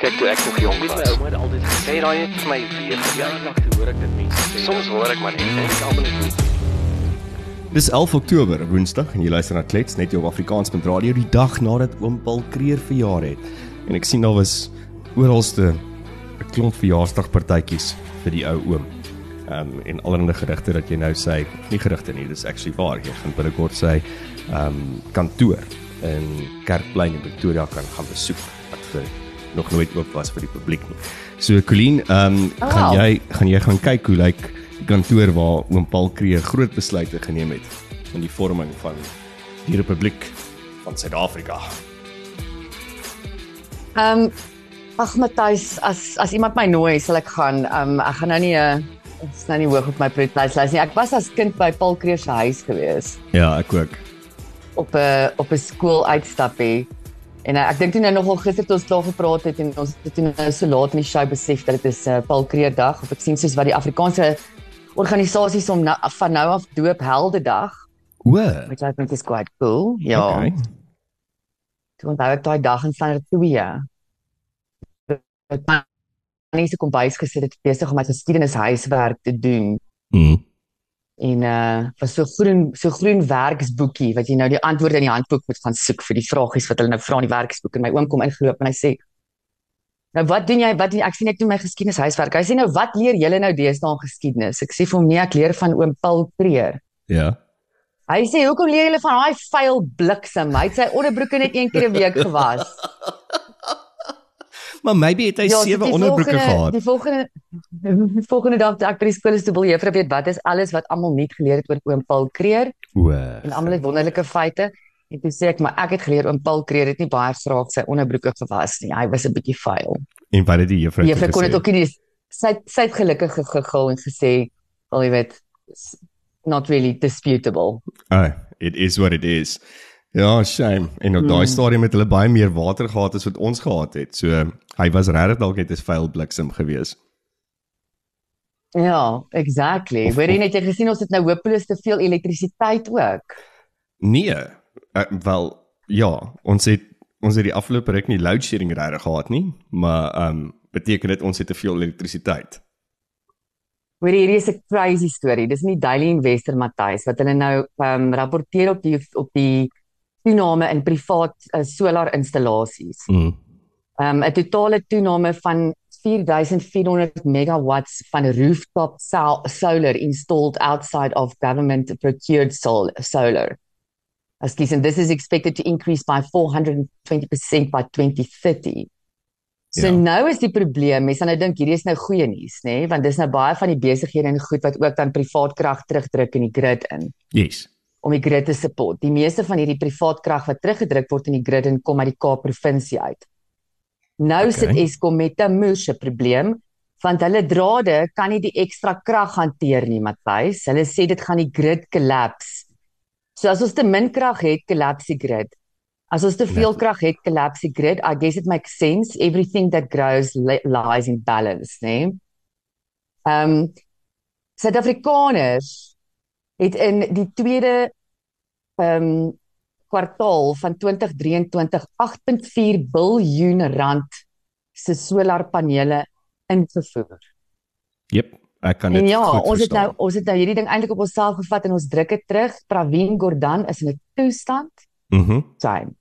Kyk toe ek nog jong Weet my was. ouma het altyd gesê Sê daai het vir my weer ja, te hoor ek dit mense sê. Soms hoor ek maar net en ek almal net Dis 11 Oktober, Woensdag, en jy luister na Klets net op Afrikaans.radio die dag nadat oom Paul Kreer verjaar het. En ek sien daar was oralste 'n klomp verjaarsdagpartytjies vir die ou oom. Ehm um, en allerlei gerugte dat jy nou sê, nie gerugte nie, dis actually waar. Jy gaan binnekort sê ehm um, kantoor in Kerkplein in Pretoria kan gaan besoek wat vir nog nooit oop was vir die publiek nie. So Colleen, ehm um, Oh, gaan jy gaan jy gaan kyk hoe lyk die kantoor waar oom Paul Kreer groot besluite geneem het in die vorming van die Republiek van Suid-Afrika. Ehm um, ag Matthys, as as iemand my nooi, sal ek gaan. Ehm um, ek gaan nou nie 'n uh, is nou nie hoog op my prioriteitslys nie. Ek was as kind by Paul Kreer se huis gewees Ja, ek ook. op 'n op 'n skool uitstappie. En uh, ek dink toe nou nogal gister toe ons klaar gepraat het en ons het toe nou so laat in die show besef dat dit is 'n uh, Paul Kreer dag of ek sien soos wat die Afrikaanse organisasies om nou, van nou af doop Helde dag, O. which I think is quite cool. Ja. Okay. Toe onthou ek daai dag in standaard 2. Ek het nie se kombuis gesit het besig om my geskiedenishuiswerk te doen Mm. En uh was so groen so groen werksboekie wat jy nou die antwoorde in die handboek moet gaan soek vir die vragies wat hulle nou vra in die werksboek en my oom kom ingeloop en hy sê Nou wat doen jy wat doen jy? ek sien ek doen my geskiedenishuiswerk. Hy sê nou wat leer julle nou deesdae geskiedenis? Ek sê vir hom nee, ek leer van oom Paul Kreer. Ja. Hy sê hoekom leer julle van daai vuil bliksem? Hy het sy onderbroeke net een keer 'n week gewas. Maar maybe het hy Ja, sewe die onderbroeke volgende- gehad. Die volgende die volgende dag toe ek by die skool is toe wil juffrou weet wat is alles wat almal nie geleer het oor oom Paul Kreer O. en almal het wonderlike feite. En toe sê ek maar ek het geleer oom Paul Kreer het nie baie graag sy onderbroeke gewas nie. Hy was 'n bietjie vuil. En wat het die juffrou toe juffrou kon dit gesê? ook nie sy sy het gelukkig ge- gegil en gesê, "Wel jy weet, not really disputable." Oh, it is what it is. Ja, shame. En op daai Hmm. stadium het hulle baie meer water gehad as wat ons gehad het. So hy was regtig dalk net 'n vuil bliksem geweest. Ja, exactly. Hoorie of- net jy gesien ons het nou hopeloos te veel elektrisiteit ook. Nee, uh, wel ja, ons het ons het die afgelope ruk nie load shedding regtig gehad nie, maar ehm um, beteken dit ons het te veel elektrisiteit. Hoor hierdie is 'n crazy storie. Dis nie Daily Investor Matthys wat hulle nou ehm um, rapporteer op die op die toename in privaat uh, solar installasies. Mm. Um, 'n totale toename van 4400 megawatts van rooftop sol solar installed outside of government procured sol solar. Excuse and this is expected to increase by 420% by 2030. So Ja. ja. nou is die probleem, mense gaan nou dink hierdie is nou goeie nuus, nê, nee? want dis nou baie van die besighede en goed wat ook dan privaat krag terugdruk in die grid in Yes. Om die grid te support. Die meeste van hierdie privaat krag wat teruggedruk word in die grid en kom uit die Kaap provinsie uit. Nou Okay. sit Eskom met 'n moeëse probleem want hulle drade kan nie die ekstra krag hanteer nie, Matthys. Hulle sê dit gaan die grid collapse. So as ons te min krag het, collapse die grid. As ons te veel krag het, collapse die grid. I guess it makes sense. Everything that grows li lies in balance, né? Ehm um, Suid-Afrikaners het in die tweede ehm um, kwartaal van 2023 8.4 biljoen rand se solarpanele ingevoer. Jep, ek kan dit En ja, goed ons het nou verstaan. ons het nou hierdie ding eintlik op onsself gevat en ons druk dit terug. Pravin Gordhan is in 'n toestand Mhm. Mm time.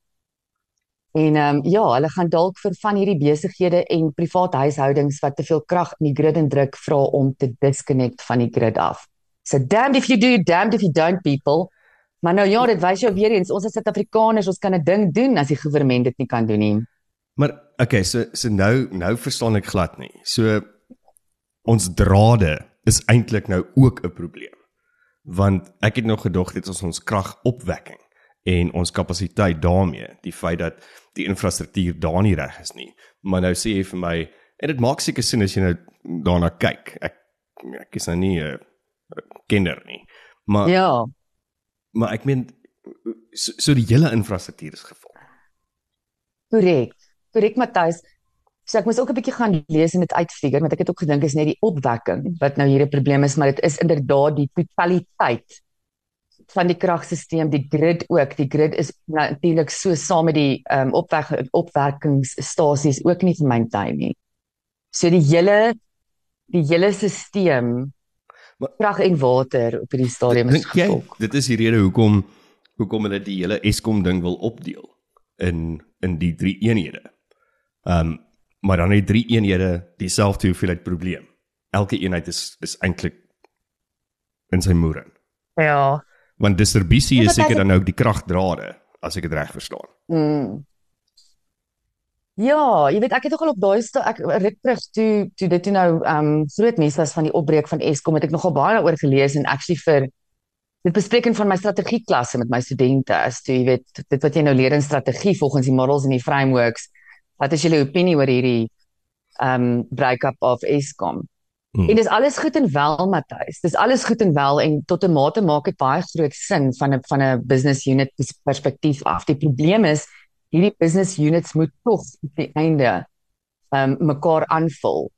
En ehm um, ja, hulle gaan dalk vir van hierdie besighede en private huishoudings wat te veel krag in die grid indruk vra om te disconnect van die grid af. So damned if you do, damned if you don't people. Maar nou ja, dit wys jou weer eens ons as Suid-Afrikaners, ons kan 'n ding doen as die regering dit nie kan doen nie. Maar okay, so so nou nou verstaan ek glad nie. So ons drade is eintlik nou ook 'n probleem. Want ek het nog gedog dit is ons kragopwekking en ons kapasiteit daarmee, die feit dat die infrastruktuur daar nie reg is nie. Maar nou sê jy vir my en dit maak seker sin as jy nou daarna kyk. Ek ek is nou nie 'n kinder nie. Maar Ja, maar ek meen so, so die hele infrastruktuur is gevolg. korrek. Korrek Matthys. So ek moes ook 'n bietjie gaan lees en dit uitfigure want ek het ook gedink is net die opwekking wat nou hier 'n probleem is, maar dit is inderdaad die totaliteit van die kragstelsel, die grid ook. Die grid is natuurlik so saam met die ehm um, opwek opwerkingsstasies ook nie gemaintain nie. So die hele die hele stelsel krag en water op hierdie stadium is gefok. Dit is die rede hoekom hoekom hulle die hele Eskom ding wil opdeel in in die drie eenhede. Ehm um, maar dan het drie eenhede dieselfde hoeveelheid probleem. Elke eenheid is is eintlik in sy moer. Ja. Want distribusie is seker dan ook die kragdrade as ek dit reg verstaan. Mm. Ja, jy weet ek het ook al op daai ek ruk terug toe toe dit nou ehm um, groot nuus was van die opbreek van Eskom het ek nogal baie daaroor gelees en actually vir dit bespreking van my strategieklasse met my studente as toe jy weet dit wat jy nou leer in strategie volgens die models en die frameworks wat is julle opinie oor hierdie um, break-up of Eskom? Hmm. En dis alles goed en wel Matthys. Dis alles goed en wel en tot 'n mate maak dit baie groot sin van 'n van 'n business unit perspektief af. Die probleem is hierdie business units moet tog op die einde ehm um, mekaar aanvul.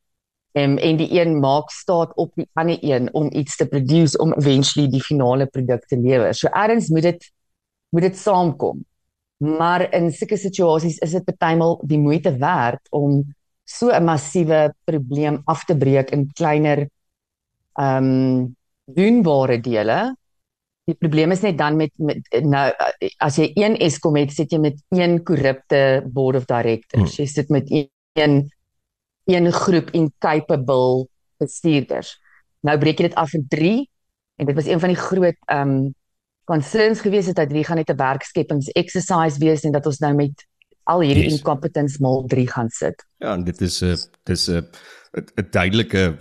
Um, en die een maak staat op die ander een om iets te produce om eventually die finale produk te lewer. So erns moet dit moet dit saamkom. Maar in sulke situasies is dit partymal die moeite werd om so 'n massiewe probleem af te breek in kleiner ehm um, doenbare dele. Die probleem is net dan met, met nou as jy een Eskom het, sit jy met een korrupte board of directors. Hmm. Jy sit met een een groep incapable bestuurders. Nou breek jy dit af in 3 en dit was een van die groot ehm um, concerns gewees het dat hierdie gaan net 'n werkskepings exercise wees en dat ons nou met al hierdie yes. incompetence mal 3 gaan sit. Ja, en dit is 'n dis 'n 'n duidelike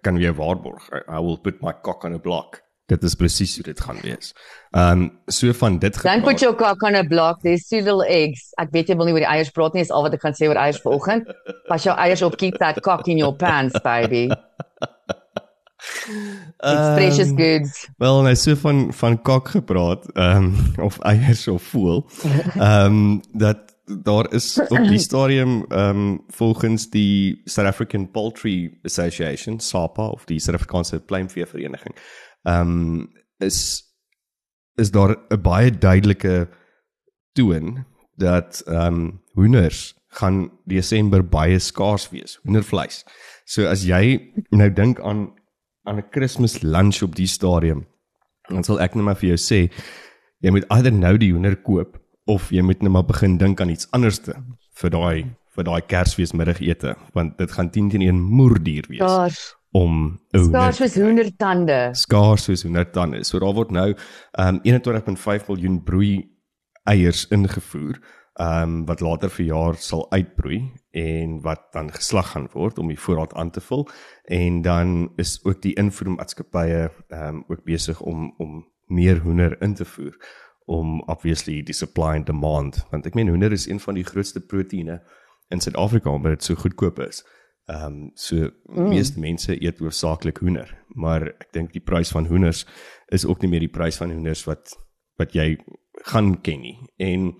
kan weer waarborg. I will put my cock on a block. Dit is presies hoe dit gaan wees. Ehm um, so van dit gepraat. Dan put your cock on a block. There's two little eggs. Ek weet jy wil nie oor die eiers praat nie. Is al wat ek kan sê oor eiers vanoggend. Pas jou eiers op, keep that cock in your pants, baby. It's um, precious goods. Wel, nou so van van kok gepraat, ehm um, of eiers of voel. Ehm um, dat daar is op die stadium ehm um, volgens die South African Poultry Association, SAPA of die South African Pluimvee Vereniging ehm um, is is daar 'n baie duidelike toon dat ehm um, hoenders gaan Desember baie skaars wees, hoendervleis. So as jy nou dink aan aan 'n Kersfees lunch op die stadium, dan sal ek net maar vir jou sê, jy moet either nou die hoender koop of jy moet net maar begin dink aan iets anderste vir daai vir daai Kersfeesmiddagete, want dit gaan 10 teen 1 moerdier wees. Daar's om skaars soos hoendertande. Skaars soos hoendertande. So daar word nou um 21.5 miljoen broei eiers ingevoer um wat later vir jaar sal uitbroei en wat dan geslag gaan word om die voorraad aan te vul en dan is ook die invoermaatskappye um ook besig om om meer hoender in te voer om obviously die supply and demand want ek meen hoender is een van die grootste proteïene in Suid-Afrika omdat dit so goedkoop is. Ehm um, so mm. meeste mense eet hoofsaaklik hoender, maar ek dink die prys van hoenders is ook nie meer die prys van hoenders wat wat jy gaan ken nie. En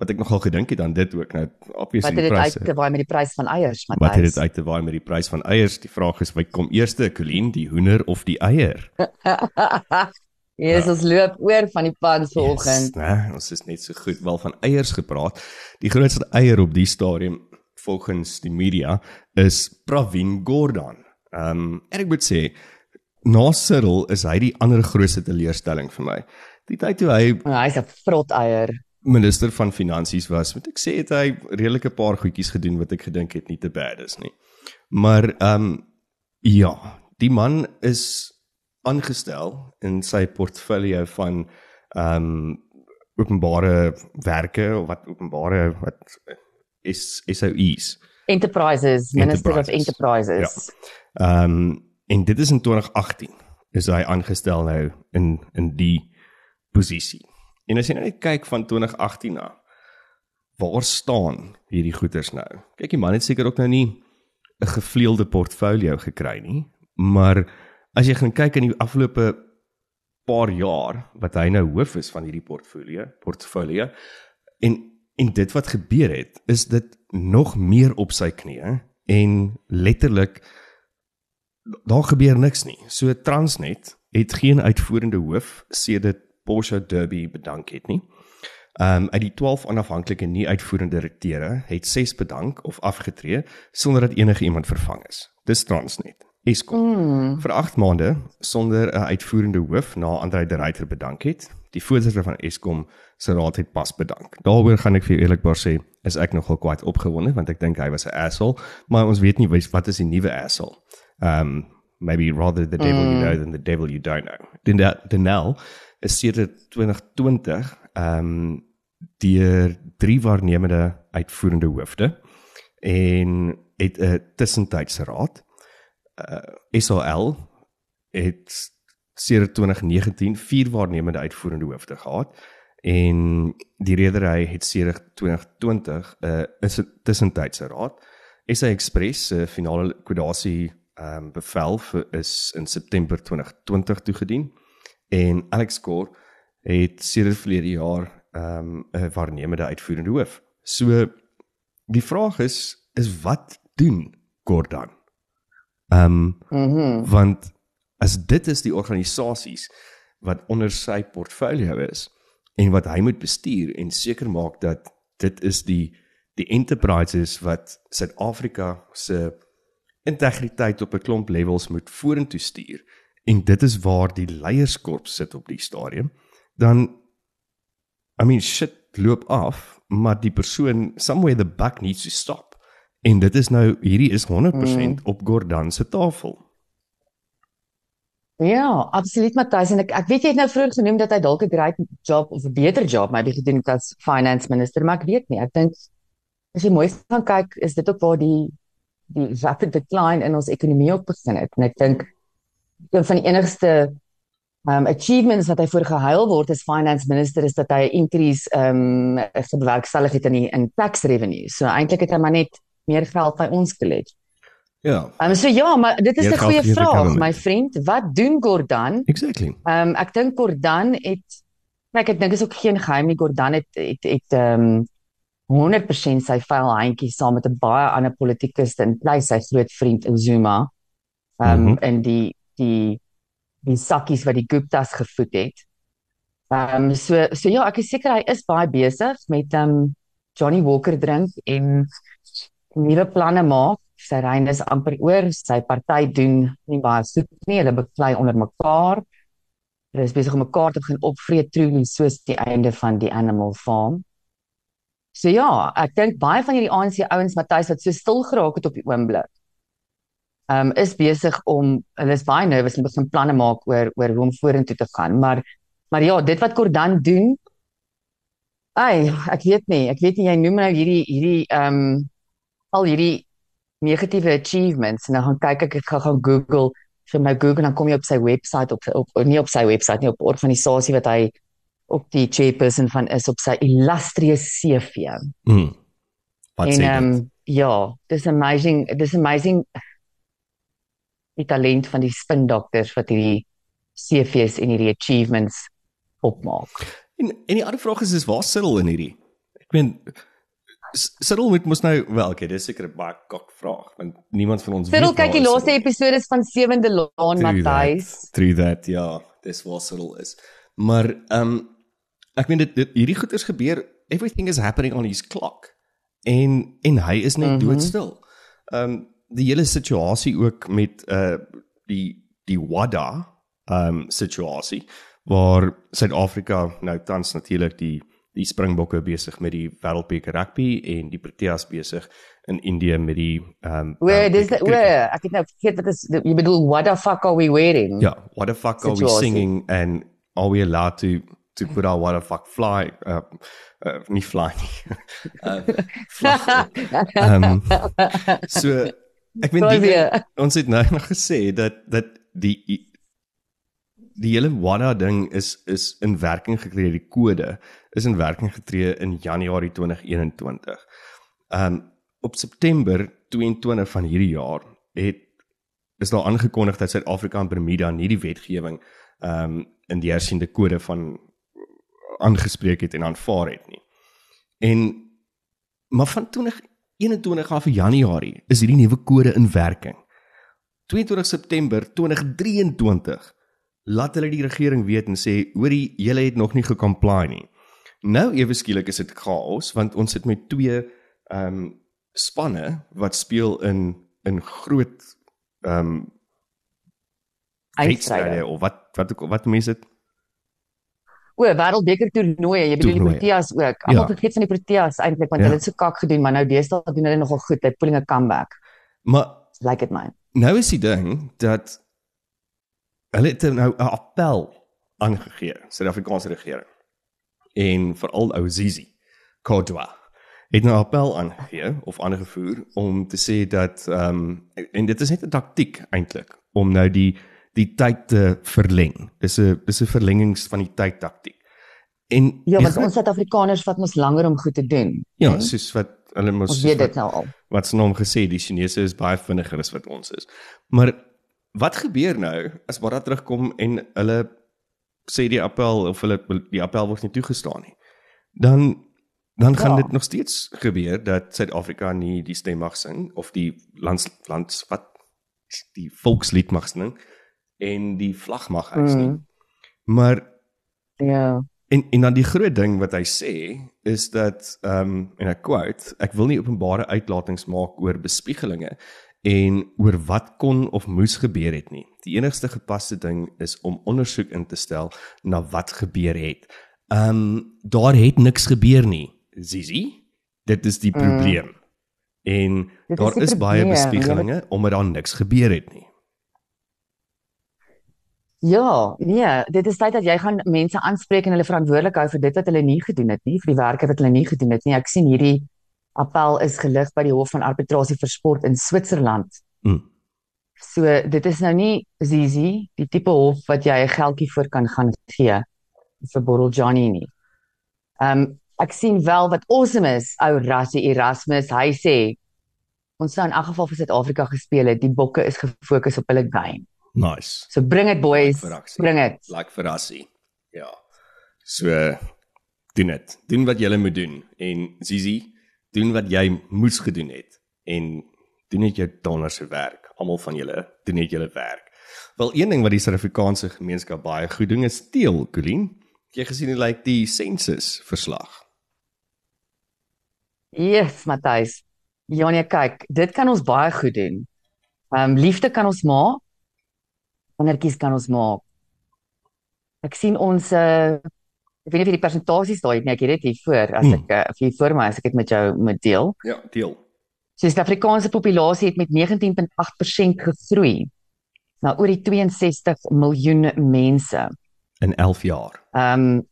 wat ek nogal gedink het aan dit ook nou obviously die pryse. Wat het uit te waai met die prys van eiers, Matthys? Wat het dit uit te waai met die prys van eiers? Die vraag is wat kom eerste, Colleen, die hoender of die eier? Jesus ja. loop oor van die pan vanoggend. Yes, nee, ons is net so goed wel van eiers gepraat. Die grootste eier op die stadium volgens die media is Pravin Gordhan. Ehm um, en ek moet sê na Cyril is hy die ander grootste teleurstelling vir my. Die tyd toe hy oh, hy's 'n vrot eier minister van finansies was, moet ek sê het hy redelike paar goedjies gedoen wat ek gedink het nie te bad is nie. Maar ehm um, ja, die man is aangestel in sy portfolio van ehm um, openbare werke of wat openbare wat is SOEs. Enterprises, Minister of Enterprises. Ja. Ehm um, en dit is in 2018 is hy aangestel nou in in die posisie. En as jy nou net kyk van 2018 na waar staan hierdie goederes nou? Kyk, die man het seker ook nou nie 'n gevleelde portfolio gekry nie, maar as jy gaan kyk in die afgelope paar jaar wat hy nou hoof is van hierdie portfolio, portfolio en En dit wat gebeur het, is dit nog meer op sy knieë en letterlik daar gebeur niks nie. So Transnet het geen uitvoerende hoof sedert Porsche Derby bedank het nie. Ehm um, uit die 12 onafhanklike nie uitvoerende direkteure het 6 bedank of afgetree sonder dat enige iemand vervang is. Dis Transnet. Eskom mm. vir 8 maande sonder 'n uitvoerende hoof na Andrei de Ruyter bedank het. Die voorsitter van Eskom se raad het pas bedank. Daaroor gaan ek vir eerlikbaar sê, is ek nogal kwaad opgewonde want ek dink hy was 'n asshole, maar ons weet nie wat is die nuwe asshole. Um maybe rather the devil mm. you know than the devil you don't know. Denel is sedert 2020 um deur drie waarnemende uitvoerende hoofde en het 'n tussentydse raad uh, SAL het sedert 2019 vier waarnemende uitvoerende hoofde gehad en die redery het sedert 2020 'n uh, 'n tussentydse raad. SA Express se uh, finale likwidasie ehm um, bevel vir is in September 2020 toegedien en Alex Core het sedert verlede jaar ehm um, 'n waarnemende uitvoerende hoof. So die vraag is is wat doen Gordon? Ehm um, mm -hmm. want as dit is die organisasies wat onder sy portfolio is en wat hy moet bestuur en seker maak dat dit is die die enterprises wat Suid-Afrika se integriteit op 'n klomp levels moet vorentoe stuur en dit is waar die leierskorps sit op die stadium dan I mean shit loop af maar die persoon somewhere the buck needs to stop En dit is nou hierdie is 100% mm. op Gordon se tafel. Ja, absoluut Matthys en ek ek weet jy het nou vroeër genoem dat hy dalk 'n great job of 'n beter job maybe gedoen het as finance minister, maar ek weet nie. Ek dink as jy mooi gaan kyk, is dit ook waar die die rapid decline in ons ekonomie op begin het. En ek dink een van die enigste um achievements wat hy voor gehuil word as finance minister is dat hy 'n increase um gewerkstellig het in die in tax revenue. So eintlik het hy maar net meer geld by ons gelet. Ja. Ehm um, so ja, maar dit is 'n goeie vraag, my vriend. Wat doen Gordon? Exactly. Ehm um, ek dink Gordon het ek ek dink is ook geen geheim nie. Gordon het het het ehm um, 100% sy vuil handjie saam met 'n baie ander politikus in plek sy groot vriend Zuma. Ehm um, mm -hmm. en die die die sakkies wat die Guptas gevoed het. Ehm um, so so ja, ek is seker hy is baie besig met ehm um, Johnny Walker drink en nuwe planne maak. Sy reën is amper oor. Sy party doen nie baie soet nie. Hulle beklei onder mekaar. Hulle is besig om mekaar te begin opvreet troe soos die einde van die Animal Farm. So ja, ek dink baie van hierdie ANC ouens Matthys wat so stil geraak het op die oomblik. Ehm um, is besig om hulle is baie nervus en begin planne maak oor oor hoe om vorentoe te gaan. Maar maar ja, dit wat Kordan doen. Ai, ek weet nie, ek weet nie jy noem nou hierdie hierdie ehm um, al hierdie negatiewe achievements en dan gaan kyk ek ek gaan gaan Google vir my Google dan kom jy op sy webwerf op, op nie op sy webwerf nie op organisasie wat hy ook die chairperson van is op sy illustrious CV. Mm. Wat en ehm um, ja, dis amazing, dis amazing die talent van die spin dokters wat hierdie CV's en hierdie achievements opmaak. En en die ander vraag is is waar sit hulle in hierdie? Ek meen Cyril moet mos nou wel, okay, dis seker 'n baie kok vraag want niemand van ons Cyril kyk die laaste episode van Sewende Laan Matthys. Through that, ja, dis wat Cyril is. Maar ehm um, ek meen dit, dit hierdie goed is gebeur, everything is happening on his clock. En en hy is net mm -hmm. doodstil. Ehm um, die hele situasie ook met uh die die WADA ehm um, situasie waar Suid-Afrika nou tans natuurlik die die Springbokke besig met die Wêreldbeker rugby en die Proteas besig in Indië met die ehm um, O, dis o, ek het nou vergeet wat is jy bedoel what the fuck are we wearing? Ja, what the fuck are we singing and are we allowed to to put our what the fuck fly uh, uh nie fly nie. Ehm um, so ek weet die, ons het nou nog gesê dat dat die die hele WADA ding is is in werking gekry die kode is in werking getree in Januarie 2021. Um op September 22 van hierdie jaar het is daar aangekondig dat Suid-Afrika en Bermuda nie die wetgewing um in die hersiende kode van aangespreek het en aanvaar het nie. En maar van 2021 af Januarie is hierdie nuwe kode in werking. 22 September 2023 laat hulle die regering weet en sê hoorie julle het nog nie gecomply nie. Nou ewe skielik is dit chaos want ons sit met twee ehm um, spanne wat speel in in groot ehm um, Eindstryde. of wat wat wat mense dit O, wêreldbeker toernooie, jy bedoel die Toernooie. Proteas ook. Almal Ja. vergeet van die Proteas eintlik want Ja. hulle het so kak gedoen, maar nou deesdae doen hulle nogal goed. Hulle pulling 'n comeback. maar Like it man. nou is die ding dat hulle het nou 'n appel aangegee, Suid-Afrikaanse regering. En veral ou Zizi Kodwa het nou 'n appel aangegee of aangevoer om te sê dat ehm um, en dit is net 'n taktiek eintlik om nou die die tyd te verleng. Dis 'n dis 'n verlengings van die tyd taktiek. En Ja, want ons Suid-Afrikaners vat mos langer om goed te doen. ja, né? soos wat hulle mos ons weet dit nou al. wat se naam gesê die Chinese is baie vinniger as wat ons is. Maar wat gebeur nou as Barra terugkom en hulle sê die appel of hulle die appel word nie toegestaan nie. Dan dan gaan Ja. dit nog steeds gebeur dat Suid-Afrika nie die stem mag sing of die lands lands wat die volkslied mag sing en die vlag mag hys nie. Mm. Maar Ja. En en dan die groot ding wat hy sê is dat ehm um, en ek quote ek wil nie openbare uitlatings maak oor bespiegelinge en oor wat kon of moes gebeur het nie. Die enigste gepaste ding is om ondersoek in te stel na wat gebeur het. Ehm um, daar het niks gebeur nie. Zizi, dit is die probleem. Mm. En Dit is daar die is baie bespiegelinge omdat daar niks gebeur het nie. Ja, nee, dit is tyd dat jy gaan mense aanspreek en hulle verantwoordelik hou vir dit wat hulle nie gedoen het nie, vir die werke wat hulle nie gedoen het nie. Ek sien hierdie appel is gelig by die Hof van Arbitrasie vir Sport in Switserland. Mm. So dit is nou nie Zizi, die tipe hof wat jy 'n geldjie voor kan gaan gee vir Borrel Johnny nie. Ehm um, ek sien wel wat awesome is, ou Rassie Erasmus, hy sê ons sou in elk geval vir Suid-Afrika gespeel het. Die bokke is gefokus op hulle game. Nice. So bring dit boys, Verrassing. bring dit. like verrassie. Ja. So doen dit. Doen wat jy moet doen en Zizi, doen wat jy moes gedoen het en doen net jou donder se werk. Almal van julle doen net julle werk. Wel een ding wat die Suid-Afrikaanse gemeenskap baie goed doen is steel, Colleen. Jy gesien hoe lyk die sensus verslag? Yes, Matthys. Ja nee, kyk, dit kan ons baie goed doen. Ehm um, liefde kan ons maak. Wanneertjies kan ons maak. Ek sien ons uh ek weet nie of jy die persentasies daai het nie, ek het dit hier voor as Hmm. ek uh, of hier voor my as ek dit met jou moet deel. Ja, deel. So die Suid-Afrikaanse populasie het met 19.8% gegroei na oor die 62 miljoen mense. in 11 jaar. Ehm um,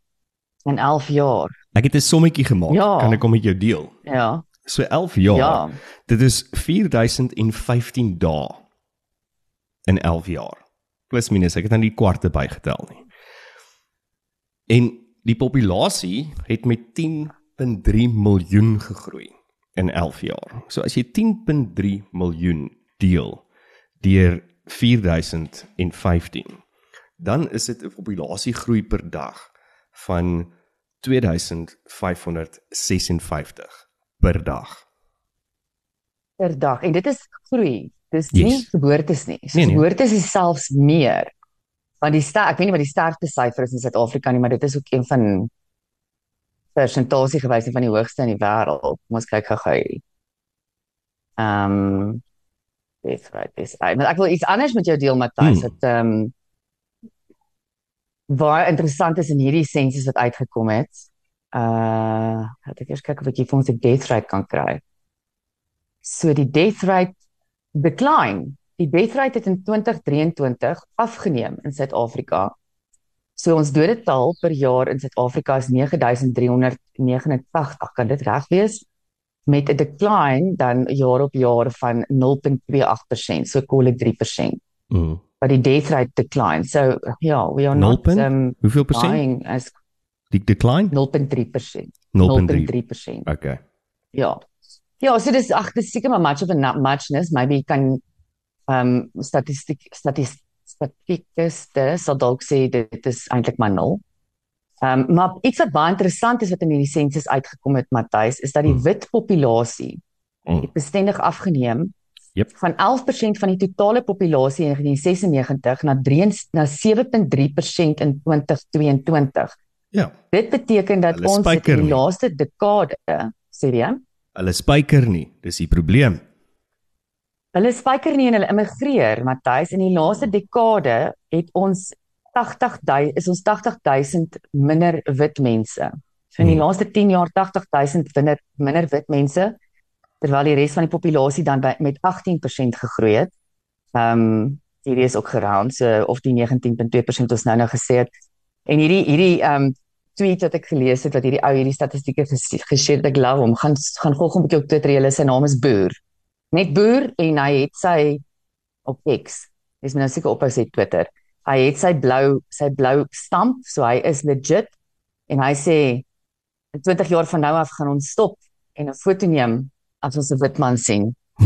in 11 jaar. Ek het 'n sommetjie gemaak. Ja. Kan ek hom met jou deel? Ja. So 11 jaar. Ja. Dit is 4015 dae in 11 jaar. Plus minus, ek het nou nie kwarte bygetel nie. En die populasie het met 10.3 miljoen gegroei in 11 jaar. So as jy 10.3 miljoen deel deur 4015, dan is dit 'n populasiegroei per dag van 2556 per dag. per dag en dit is groei. Dis Yes. nie geboortes nie. So Nee, nee. geboortes is selfs meer. Want die ster, ek weet nie wat die sterkste syfer is in Suid-Afrika nie, maar dit is ook een van persentasie gewys van die hoogste in die wêreld. Kom ons kyk gou-gou. Ehm um, dis right, dis. Maar ek wil iets anders met jou deel Matthys, Hmm. wat ehm um, baie interessant is in hierdie sensus wat uitgekom het. Uh, laat ek eers kyk of ek hier vir ons 'n death rate kan kry. So die death rate decline. Die rate het in 2023 afgeneem in Suid-Afrika. So ons dodetal per jaar in Suid-Afrika is 9389. Kan dit reg wees? Met 'n decline dan jaar op jaar van 0.28%, so call it 3%. Mm. But die death rate decline. So ja, we are 0 not um Hoeveel persent? dying as Die decline? 0.3%. 0.3. 0.3%. Okay. Ja. Ja, so dis ag dis seker maar much of a not muchness, maybe kan ehm um, statistiek statis, statistikuste sal dalk sê dit is eintlik maar nul. Ehm um, maar iets wat baie interessant is wat in hierdie sensus uitgekom het Matthys is dat die Hmm. wit populasie Mm. het bestendig afgeneem Jep. van 11% van die totale populasie in 1996 na 3 na 7.3% in 2022. Ja. Dit beteken dat Hulle ons in die laaste dekade, sê jy, Hulle spyker nie, dis die probleem. Hulle spyker nie en hulle immigreer, Matthys. In die laaste dekade het ons 80000 is ons 80000 minder wit mense. So in die Hmm. laaste 10 jaar 80000 minder minder wit mense terwyl die res van die populasie dan by, met 18% gegroei het. Ehm um, hierdie is ook geraam so of die 19.2% ons nou nou gesê het. En hierdie hierdie ehm um, tweet wat ek gelees het wat hierdie ou hierdie statistieke ges- geshare het, ek love hom. Gaan gaan hom 'n bietjie op Twitter. Hulle sy naam is Boer. Net Boer en hy het sy op X. Dis nou seker op sy Twitter. Hy het sy blou sy blou stamp, so hy is legit en hy sê in 20 jaar van nou af gaan ons stop en 'n foto neem as ons 'n wit man sien.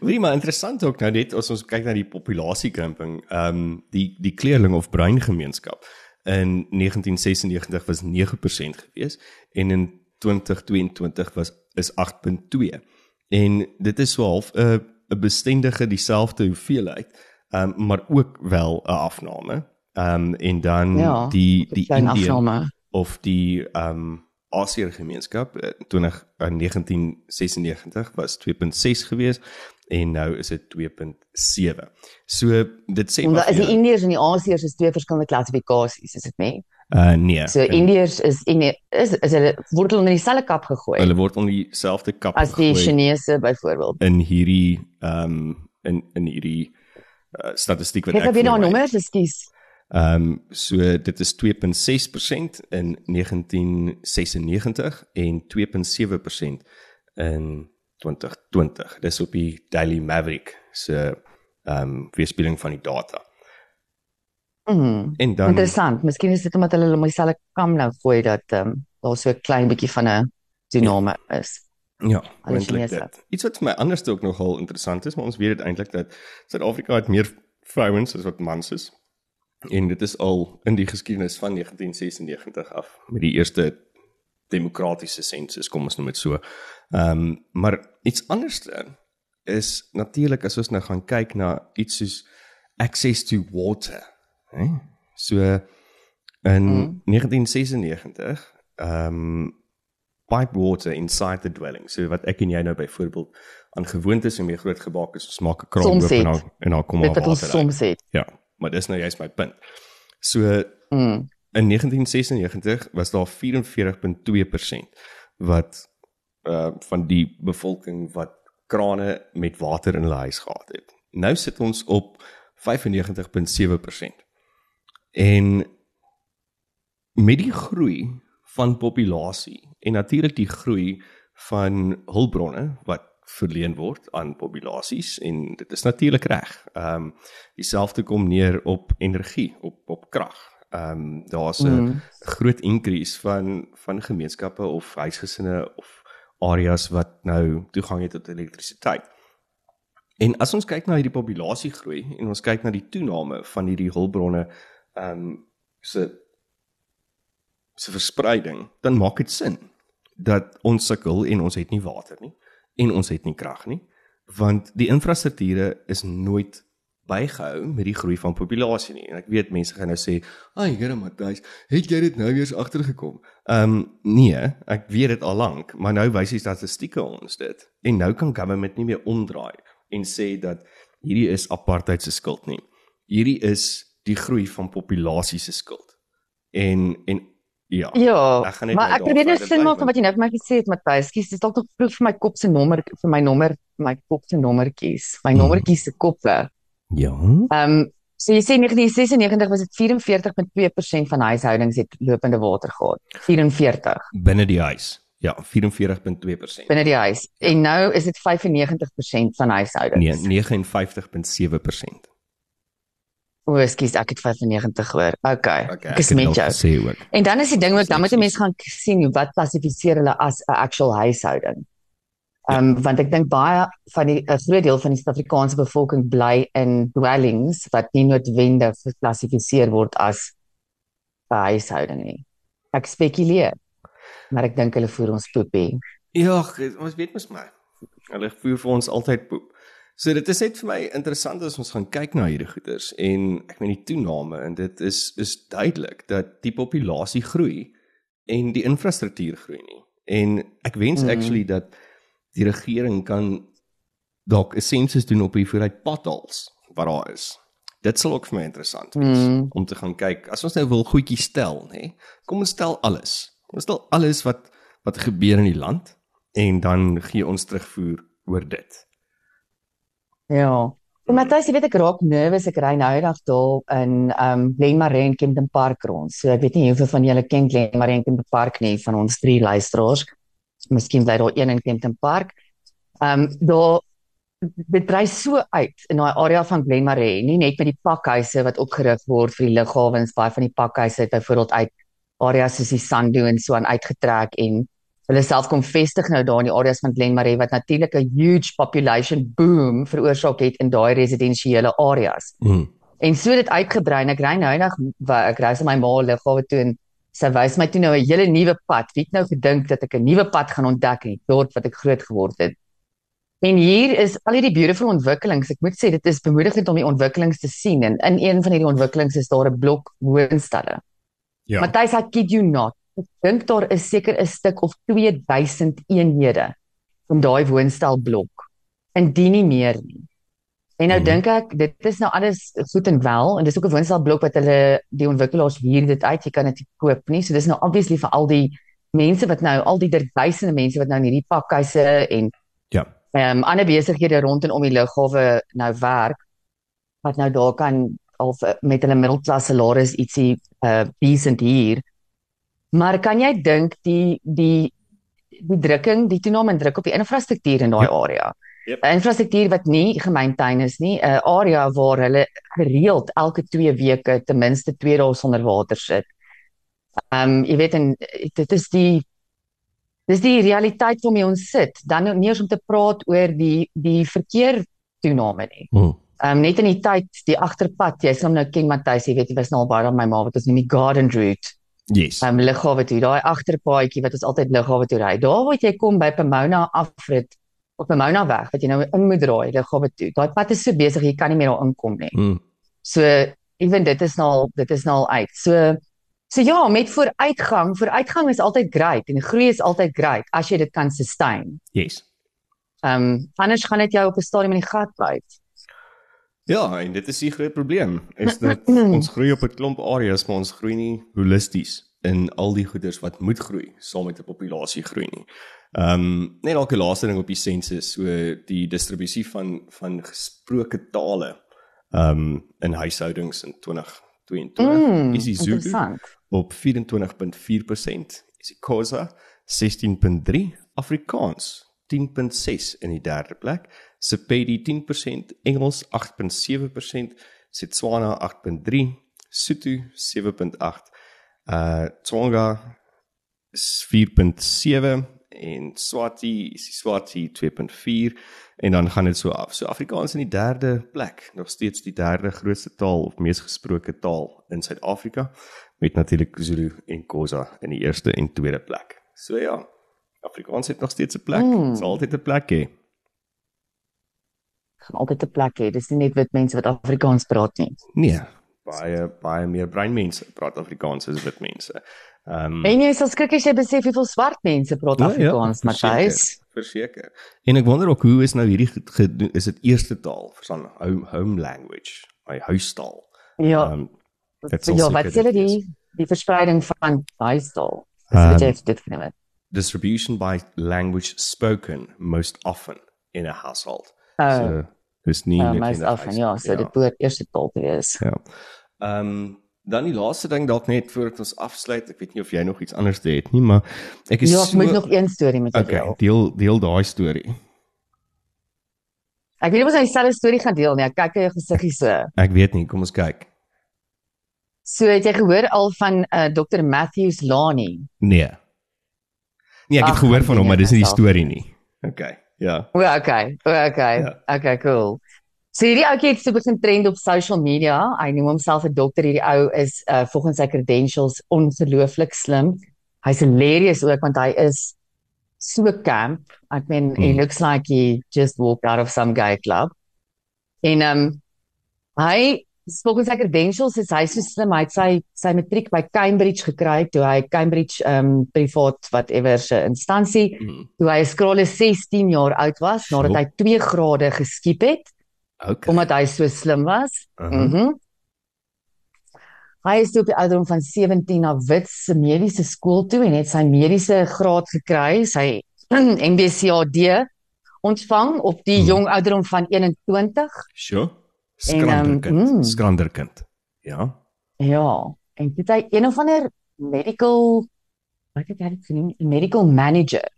Wie maar interessant ook nou net as ons kyk na die populasiekrimping, ehm um, die die kleerling of bruin gemeenskap in 1996 was 9% gewees en in 2022 was is 8.2. En dit is so half 'n 'n bestendige dieselfde hoeveelheid, um, maar ook wel 'n afname. Ehm um, en dan Ja, die die Indië of die ehm um, Asiër gemeenskap eh, 20 in 1996 was 2.6 gewees en nou is dit 2.7. So dit sê maar is die Indiërs en die Asiërs is twee verskillende klassifikasies, is dit nie? Uh nee. So en Indiërs is in is is hulle word hulle onder dieselfde kap gegooi hulle word onder dieselfde kap as die gegooi Chinese byvoorbeeld. in hierdie ehm um, in in hierdie uh, statistiek wat Ek het weer daai my- nommers, ekskuus. Ehm um, so dit is 2.6% in 1996 en 2.7% in 2020. Dis op die Daily Maverick se ehm um, weerspieëling van die data. Mhm. En dan Interessant. Miskien is dit omdat hulle hulle om dieselfde kam nou gooi dat ehm um, daar so 'n klein bietjie van 'n diname is. ja, eintlik dit. Iets wat vir my anders ook nogal interessant is, maar ons weet dit eintlik dat Suid-Afrika het meer vrouens as wat mans is. En dit is al in die geskiedenis van 1996 af met die eerste demokratiese sensus, kom ons noem dit so. Ehm um, maar iets anders is natuurlik as ons nou gaan kyk na iets soos access to water, hè? So in Mm. 1996 ehm um, pipe water inside the dwelling. So wat ek en jy nou byvoorbeeld aan gewoontes en mee groot gemaak is, ons maak 'n kraan oop en dan en dan kom Dit daar wat ons water soms het. Ja, maar dis nou juist my punt. So Mm. in 1996 was daar 44.2% wat uh van die bevolking wat krane met water in hulle huis gehad het. Nou sit ons op 95.7%. En met die groei van populasie en natuurlik die groei van hulpbronne wat verleen word aan populasies en dit is natuurlik reg. Ehm um, dieselfde kom neer op energie, op op krag. Ehm um, daar's 'n Mm. groot increase van van gemeenskappe of huisgesinne of areas wat nou toegang het tot elektrisiteit. En as ons kyk na hierdie populasiegroei en ons kyk na die toename van hierdie hulpbronne ehm um, se se verspreiding, dan maak dit sin dat ons sukkel en ons het nie water nie en ons het nie krag nie, want die infrastrukture is nooit bygehou met die groei van populasie nie. En ek weet mense gaan nou sê, "Ag, Here Matthys, het jy dit nou weer agtergekom?" Ehm um, nee, ek weet dit al lank, maar nou wys die statistieke ons dit. En nou kan government nie meer omdraai en sê dat hierdie is apartheid se skuld nie. Hierdie is die groei van populasie se skuld. En en ja. Ja, Ek gaan net maar nou ek probeer net sin maak van wat jy nou vir my gesê het Matthys. Skus, dis dalk nog vroeg vir my kop se nommer vir my nommer, my kop se nommertjies, my Mhm. nommertjies se koppe. Ja. Ehm um, so jy sê 1996 was dit 44.2% van huishoudings het lopende water gehad. 44 binne die huis. Ja, 44.2%. binne die huis. En nou is dit 95% van huishoudings. Nee, 59.7%. O, ekskuus, ek het 95 hoor. Okay. Okay, ek is met jou. gesê ook. En dan is die ding ook, dan moet 'n mens gaan sien hoe wat klassifiseer hulle as 'n actual huishouding. Ehm um, want ek dink baie van die 'n groot deel van die Suid-Afrikaanse bevolking bly in dwellings wat nie noodwendig geklassifiseer word as 'n huishouding nie. Ek spekuleer. Maar ek dink hulle voer ons poepie. Ja, ons weet mos maar. Hulle voer vir ons altyd poep. So dit is net vir my interessant as ons gaan kyk na hierdie goeters en ek meen die toename en dit is is duidelik dat die populasie groei en die infrastruktuur groei nie. En ek wens mm. actually dat die regering kan dalk 'n sensus doen op die hoeveelheid potholes wat daar is. Dit sal ook vir my interessant wees mm. om te gaan kyk. As ons nou wil goedjies stel, nê. Kom ons stel alles. Ons stel alles wat wat gebeur in die land en dan gee ons terugvoer oor dit. Ja. En Matthys, jy weet ek raak nervus ek ry nou eendag daar in um Glenmarais en Kempton Park rond. So ek weet nie hoeveel van julle ken Glenmarais en Kempton Park nie van ons drie luisteraars. Miskien bly daar een in Kempton Park. Um daar dit brei so uit in daai area van Glenmarais, nie net met die pakhuise wat opgerig word vir die lughawens, baie van die pakhuise het byvoorbeeld uit areas soos die Sandu en so aan uitgetrek en hulle self kom vestig nou daar in die areas van Glenmarais wat natuurlik 'n huge population boom veroorsaak het in daai residensiële areas. Mm. En so dit uitgebrei en ek ry nou eendag ek ry sa my ma lughawe toe en sy wys my toe nou 'n hele nuwe pad. Wie het nou gedink dat ek 'n nuwe pad gaan ontdek in die dorp wat ek groot geword het? En hier is al hierdie beautiful ontwikkelings. Ek moet sê dit is bemoedigend om die ontwikkelings te sien en in een van hierdie ontwikkelings is daar 'n blok woonstelle. Ja. Matthys, I kid you not. Ek dink daar is seker 'n stuk of 2000 eenhede van daai woonstelblok. Indien nie meer nie. En nou Mhm. dink ek dit is nou alles goed en wel en dis ook 'n woonstelblok wat hulle die ontwikkelaars huur dit uit. Jy kan dit nie koop nie. So dis nou obviously vir al die mense wat nou al die duisende mense wat nou in hierdie pakhuise en Ja. ehm um, ander besighede rond en om die lughawe nou werk wat nou daar kan of met hulle middelklas salaris ietsie uh decent hier. Maar kan jy dink die die die drukking, die toename in druk op die infrastruktuur in daai Ja. area? Yep. 'n Infrastruktuur wat nie gemeentein is nie, 'n area waar hulle gereeld elke 2 weke ten minste 2 dae sonder water sit. Ehm um, jy weet en dit is die dis die realiteit waarmee ons sit. Dan nou nie eens om te praat oor die die verkeer toename nie. Mm. Ehm um, net in die tyd die agterpad, jy sal hom nou ken Matthys, jy weet jy was nou al baie aan my ma wat ons noem die garden route. Yes. Ehm um, lughawe toe, daai agterpaadjie wat ons altyd lughawe toe ry. Daar waar jy kom by Pomona afrit op Pomona weg wat jy nou in moet draai lughawe toe. Daai pad is so besig jy kan nie meer daar inkom nie. Mm. So ewen dit is nou al dit is nou al uit. So so ja, met vooruitgang, vooruitgang is altyd great en groei is altyd great as jy dit kan sustain. Yes. Ehm um, anders gaan dit jou op 'n stadium in die gat byt. Ja, en dit is die groot probleem is dat ons groei op 'n klomp areas, maar ons groei nie holisties in al die goeders wat moet groei saam met 'n populasie groei nie. Ehm um, net dalk 'n laaste ding op die sensus, so die distribusie van van gesproke tale ehm um, in huishoudings in 2022 Mm, is die Zulu op 24.4%, isiXhosa 16.3, Afrikaans 10.6 in die derde plek, Sepedi 10%, Engels 8.7%, Setswana 8.3, Sotho 7.8, uh Tsonga is 4.7 en Swati is die Swati 2.4 en dan gaan dit so af. So Afrikaans in die derde plek, nog steeds die derde grootste taal of mees gesproke taal in Suid-Afrika met natuurlik Zulu en Xhosa in die eerste en tweede plek. So ja, Afrikaans het nog steeds 'n plek. Dit Mm. sal altyd 'n plek hê. Gaan altyd 'n plek hê. Dis nie net wit mense wat Afrikaans praat nie. Nee, baie baie meer breinmense praat Afrikaans as wit mense. Ehm um, En jy sal skrik as jy besef hoeveel swart mense praat Ja, ja, Afrikaans, Matthys. verseker. En ek wonder ook hoe is nou hierdie ge- gedoen is dit eerste taal verstaan home home language, my huistaal. Ja, Ehm dit sal ja, wat sê hulle dit die die verspreiding van huistaal? Dis wat jy dit genoem het. distribution by language spoken most often in a household. Oh, so dis nie uh, net most often, ja, so dit behoort eerste taal te wees. Ja. Ehm um, dan die laaste ding dalk net voordat ons afsluit. Ek weet nie of jy nog iets anders te het nie, maar ek is Ja, ek so moet nog een storie met jou Okay, deel. deel deel daai storie. Ek weet nie of ons nou dieselfde storie gaan deel nie. Ek kyk jou gesiggie so. Ek weet nie, kom ons kyk. So het jy gehoor al van uh, Dr Matthews Lani? Nee. Nee, ek het Ag, gehoor van hom, maar dis nie die storie nie. Okay. Ja. O, okay. O, okay. Ja. Okay, cool. So hierdie ouetjie het so begin trend op social media. Hy noem homself 'n dokter. Hierdie ou is uh volgens sy credentials ongelooflik slim. hy's hilarious ook want hy is so camp. Ek meen he Mm. looks like he just walked out of some gay club. En um, hy volgens sy credentials is hy so slim. Hy het sy sy matriek by Cambridge gekry toe hy Cambridge um, privaat whatever se instansie Mm. toe hy skrale 16 jaar oud was nadat hy 2 grade geskiep het Okay. omdat hy so slim was. Uh-huh. Mhm. Mm hy is toe op die ouderdom van 17 na Wits se mediese skool toe en het sy mediese graad gekry, sy MBCAD ontvang op die Hmm. jong ouderdom van 21. Sjoe. En, Skranderkind. mm. Skranderkind. Ja. Ja, en dit hy een of ander medical wat het hy dit genoem? Medical manager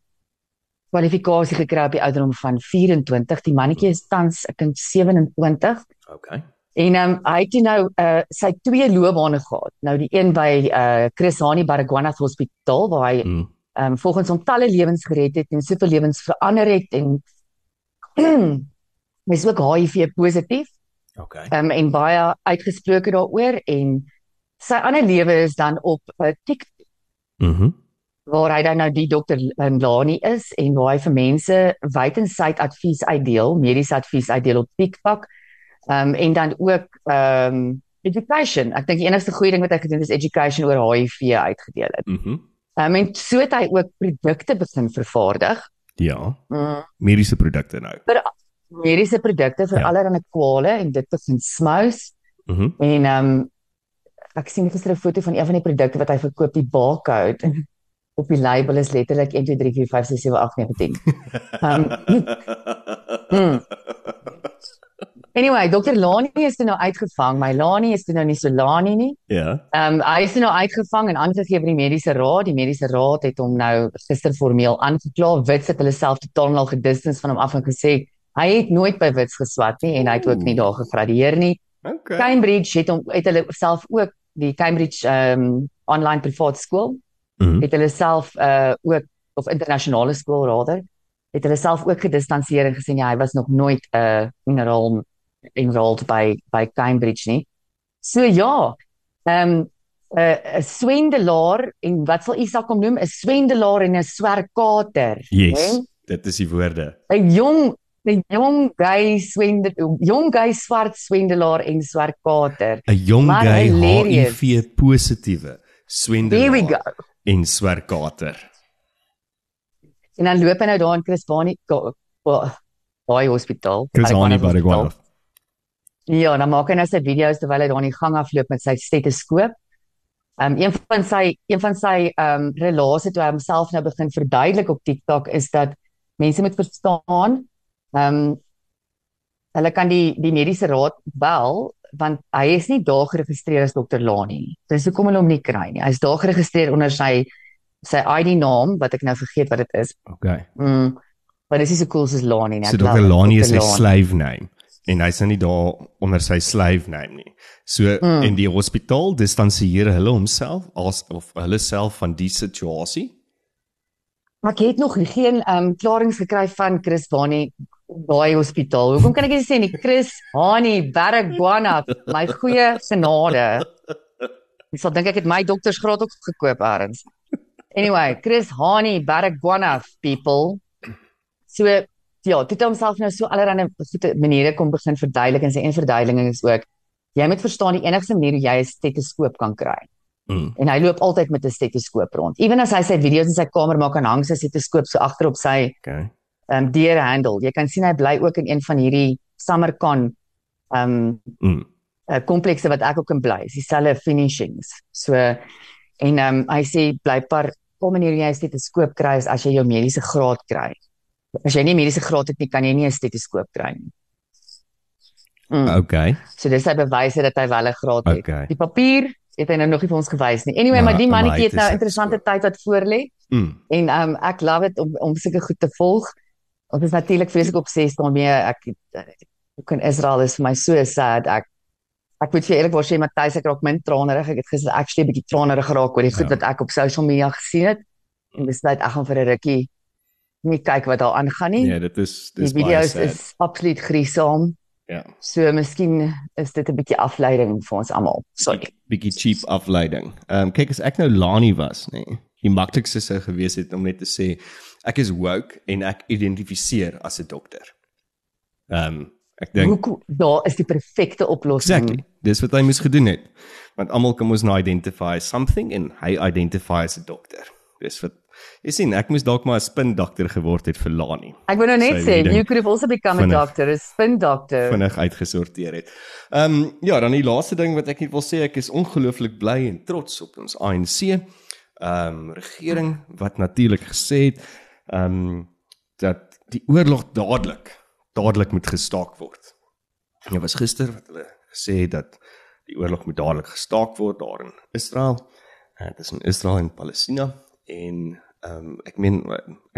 kwalifikasie gekry op die ouderdom van 24. Die mannetjie is tans ek dink 27. Okay. En um, hy het nou uh sy twee loopbane gehad. Nou die een by uh Chris Hani Baragwanath Hospitaal waar hy Mm. um, volgens hom talle lewens gered het en soveel lewens verander het en hy is ook HIV positief Okay. ehm um, en baie uitgesproke daaroor en sy ander lewe is dan op uh, TikTok Mhm. waar hy dan nou die dokter um, Lani is en waar hy vir mense wydensyd advies uitdeel, mediese advies uitdeel op TikTok. Ehm um, en dan ook ehm um, education. Ek dink die enigste goeie ding wat hy gedoen het is education oor HIV uitgedeel het. Mhm. Ehm um, en so het hy ook produkte begin vervaardig. Ja. Mm. Mediese produkte nou. Mediese produkte vir Ja. allerlei kwale en dit begin smous Mhm. en ehm um, ek sien gister 'n foto van een van die produkte wat hy verkoop, die barcode op die label is letterlik 1 2 3 4 5 6 7 8 9 10. Ehm mm. Anyway, Dr. Lani is toe nou uitgevang. My Lani is toe nou nie so Lani nie. Ja. Ehm um, hy is toe nou uitgevang en aangegee by die mediese raad. Die mediese raad het hom nou gister formeel aangekla. Wits het hulle self totaal al gedistance van hom af en gesê hy het nooit by Wits geswat nie en hy het ook nie daar gegradueer nie. Okay. Cambridge het hom het hulle self ook die Cambridge ehm um, online privaat skool Mhm. het hulle self uh ook of internasionale skool rader het hulle self ook gedistanseer en gesê ja, hy was nog nooit 'n uh, enroll enrolled by by Cambridge nie. So ja, ehm um, 'n uh, 'n swendelaar en wat sal Isak hom noem? 'n swendelaar en 'n swerkater. Yes. hè? Dit is die woorde. 'n Jong 'n jong gay swende jong gay swart swendelaar en swerkater. 'n Jong Maar gay. HIV positiewe swendelaar en swerkater. En dan loop hy nou daar in Chris Bani daai hospitaal. Baragwanath hospitaal. Baragwanath. Ja, dan maak hy nou sy video's terwyl hy daar in die gang afloop met sy stetoskoop. Um een van sy een van sy um relase toe hy homself nou begin verduidelik op TikTok is dat mense moet verstaan um hulle kan die die mediese raad bel want hy is nie daar geregistreer as dokter Lani nie. Dis hoekom hulle hom nie kry nie. Hy's daar geregistreer onder sy sy ID naam wat ek nou vergeet wat dit is. Okay. Mm. Maar dis nie so cool soos Lani nie. So Dr. Lani is Dr. Lani. slave name en hy's nie daar onder sy slave name nie. So Mm. in die hospitaal distansieer hulle homself as of hulle self van die situasie. Maar ek het nog geen ehm um, klarings gekry van Chris Bani daai hospitaal. Hoekom kan ek nie sê nie Chris Hani Baragwana, my goeie genade. Ek sal dink ek het my doktersgraad ook gekoop eers. Anyway, Chris Hani Baragwana people. So ja, dit het homself nou so allerlei goeie maniere kom begin verduidelik en sy een verduideliking is ook jy moet verstaan die enigste manier hoe jy 'n stetoskoop kan kry Mm. en hy loop altyd met 'n stetoskoop rond. Ewen as hy sy video's in sy kamer maak en hang sy stetoskoop so agter op sy Okay. Ehm um, deurhandle. Jy kan sien hy bly ook in een van hierdie SummerCon ehm um, Mm. uh, komplekse wat ek ook in bly. Dis dieselfde finishings. So en ehm um, hy sê blykbaar kom manier jy 'n stetoskoop kry as jy jou mediese graad kry. As jy nie mediese graad het nie, kan jy nie 'n stetoskoop kry nie. Mm. Okay. So dis sy bewyse dat hy wel 'n graad het. Okay. Die papier het hy nou nog nie vir ons gewys nie. Anyway, Maar- maar die hy mannetjie het nou interessante tyd wat voor lê Mm. en um ek love dit om om sulke goed te volg. Ons is natuurlik vreeslik obsessed daarmee. Ek ook in Israel is vir my so sad. Ek ek moet vir eerlikwaar sê Matthys ek raak min tranerig. Ek het gister actually 'n bietjie tranerig geraak oor die goed Ja. wat ek op social media gesien het en besluit ek gaan vir 'n rukkie nie kyk wat daar aangaan nie. Nee, dit is die dis baie video's is absoluut gruisam. Ja. So miskien is dit 'n bietjie afleiding vir ons almal. Sorry. bietjie cheap afleiding. Ehm um, kyk as ek nou Lani was, nê. Nee, die maklikste sou gewees het om net te sê ek is woke en ek identifiseer as 'n dokter. Ehm um, ek dink daar is die perfekte oplossing. exactly. Dis wat hy moes gedoen het. Want almal kan mos nou identify something en hy identify as 'n dokter. Dis wat jy sien, ek moes dalk maar 'n spin dokter geword het vir Lani. Ek wil nou net sê reading you could have also become a vinnig- doctor, a spin doctor. vinnig uitgesorteer het. Ehm um, ja, dan die laaste ding wat ek net wil sê, ek is ongelooflik bly en trots op ons ANC. Ehm um, regering wat natuurlik gesê het ehm um, dat die oorlog dadelik dadelik moet gestaak word. Ja, was gister wat hulle gesê het dat die oorlog moet dadelik gestaak word daar in Israel. Uh, dit is in Israel en Palestina en ehm um, ek meen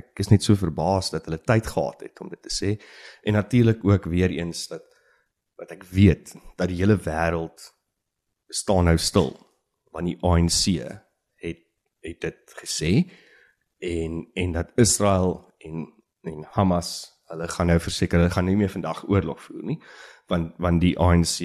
ek is net so verbaas dat hulle tyd gehad het om dit te sê en natuurlik ook weer eens dat wat ek weet dat die hele wêreld staan nou stil want die ANC het het dit gesê en en dat Israel en en Hamas hulle gaan nou verseker hulle gaan nie meer vandag oorlog voer nie want want die ANC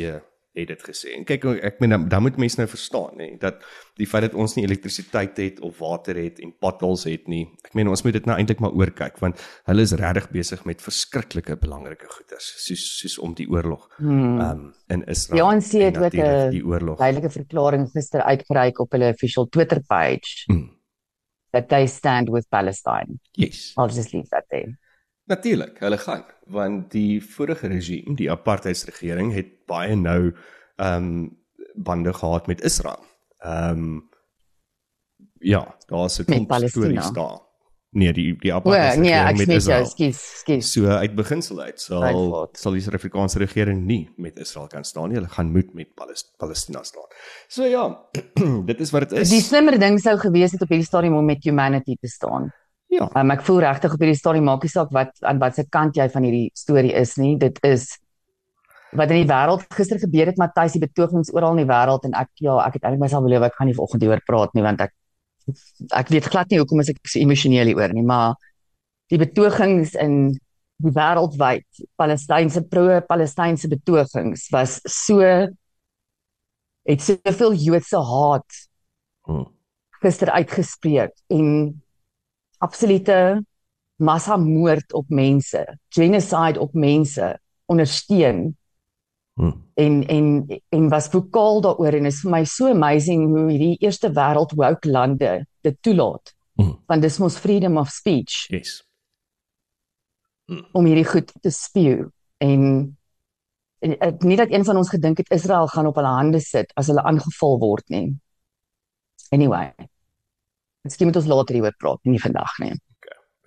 het dit gesê. En kyk ek meen dan, dan moet mense nou verstaan nê dat die feit dat ons nie elektrisiteit het of water het en potholes het nie. Ek meen ons moet dit nou eintlik maar oorkyk want hulle is regtig besig met verskriklike belangrike goeders soos soos om die oorlog Hmm. um in Israel. Die ANC het ook 'n duidelike verklaring gister uitgereik op hulle official Twitter page Mm, that they stand with Palestine. yes. I'll just leave that there. Natuurlik, hulle gaan want die vorige regime, die apartheidsregering het baie nou ehm um, bande gehad met Israel. Ehm um, ja, daar's 'n klomp Palestina. stories daar. Nee, die die O, apartheidsregering nee, ek met Israel. skus, skus. So uit beginsel uit sal sal die Suid-Afrikaanse regering nie met Israel kan staan nie. Hulle gaan moet met Palest Palestina staan. So ja, dit is wat dit is. Die slimmer ding sou gewees het op hierdie stadium om met humanity te staan. ja, Um, ek voel regtig op hierdie stadium maak nie saak wat aan watter kant jy van hierdie storie is nie. Dit is wat in die wêreld gister gebeur het, Matthys, die betogings oral in die wêreld en ek ja, ek het eintlik myself beloof ek gaan nie vanoggend hieroor praat nie want ek ek weet glad nie hoekom is ek so emosioneel hieroor nie, maar die betogings in die wêreldwyd, Palestynse pro-Palestynse betogings was so het soveel Joodse haat hm, gister uitgespreek en absolute massamoord op mense, genocide op mense ondersteun hm, en en en was vokaal daaroor en is vir my so amazing hoe hierdie eerste wêreld woke lande dit toelaat. hm, Want dis mos freedom of speech yes. om hierdie goed te spew en en ek nie dat een van ons gedink het Israel gaan op hulle hande sit as hulle aangeval word nie. Anyway. Miskien moet ons later hieroor praat, nie vandag nie.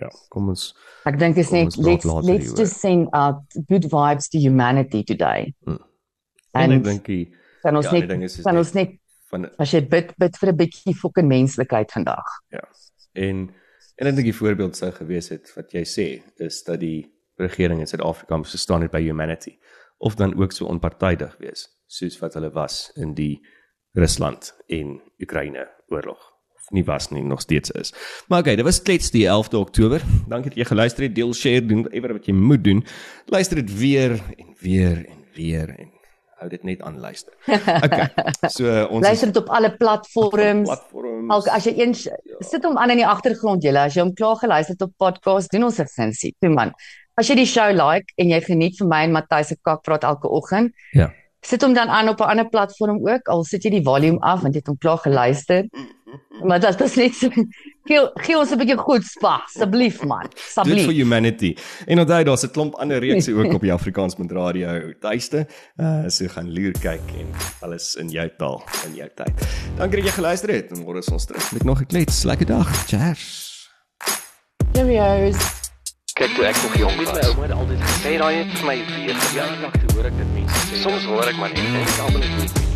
Ja, kom ons Ek dink is Kom net let's let's hieroor. just send out good vibes to humanity today. Hmm. En en ek dink die kan ons ja, net is, is kan ons net van as jy bid bid vir 'n bietjie fucking menslikheid vandag. Ja. En en ek dink die voorbeeld sou gewees het wat jy sê is dat die regering in Suid-Afrika moes staan by humanity of dan ook so onpartydig wees soos wat hulle was in die Rusland en Oekraïne oorlog nie was nie nog steeds is. Maar okay, dit was klets die 11de Oktober. Dankie dat jy geluister het. Deel, share, doen whatever wat jy moet doen. Luister dit weer en weer en weer en hou dit net aan luister. Okay. So ons Luister dit op alle platforms. platforms. Alk as jy een sit hom aan in die agtergrond julle as jy hom klaar geluister het op podcast doen ons 'n sensie. Toe man. As jy die show like en jy geniet vir my en Matthys se kakpraat elke oggend, Ja. sit hom dan aan op 'n ander platform ook al sit jy die volume af want jy het hom klaar geluister. Maar dit is net gee, gee ons 'n bietjie goed spa asseblief man. Dit for Asseblief. humanity. En onthou daar's 'n klomp ander reekse ook op die Afrikaansmuntradio tuiste. Uh so gaan loer kyk en alles in jou taal in jou tyd. Dankie dat jy geluister het en môre is ons terug met nog 'n klets. Lekker dag. Cheers. Cheerios. Kyk toe ek nog jong was. My ouma het altyd gesê daai het vir my weer gejaag te hoor ek dit mense sê. Soms hoor ek maar net en ek almal net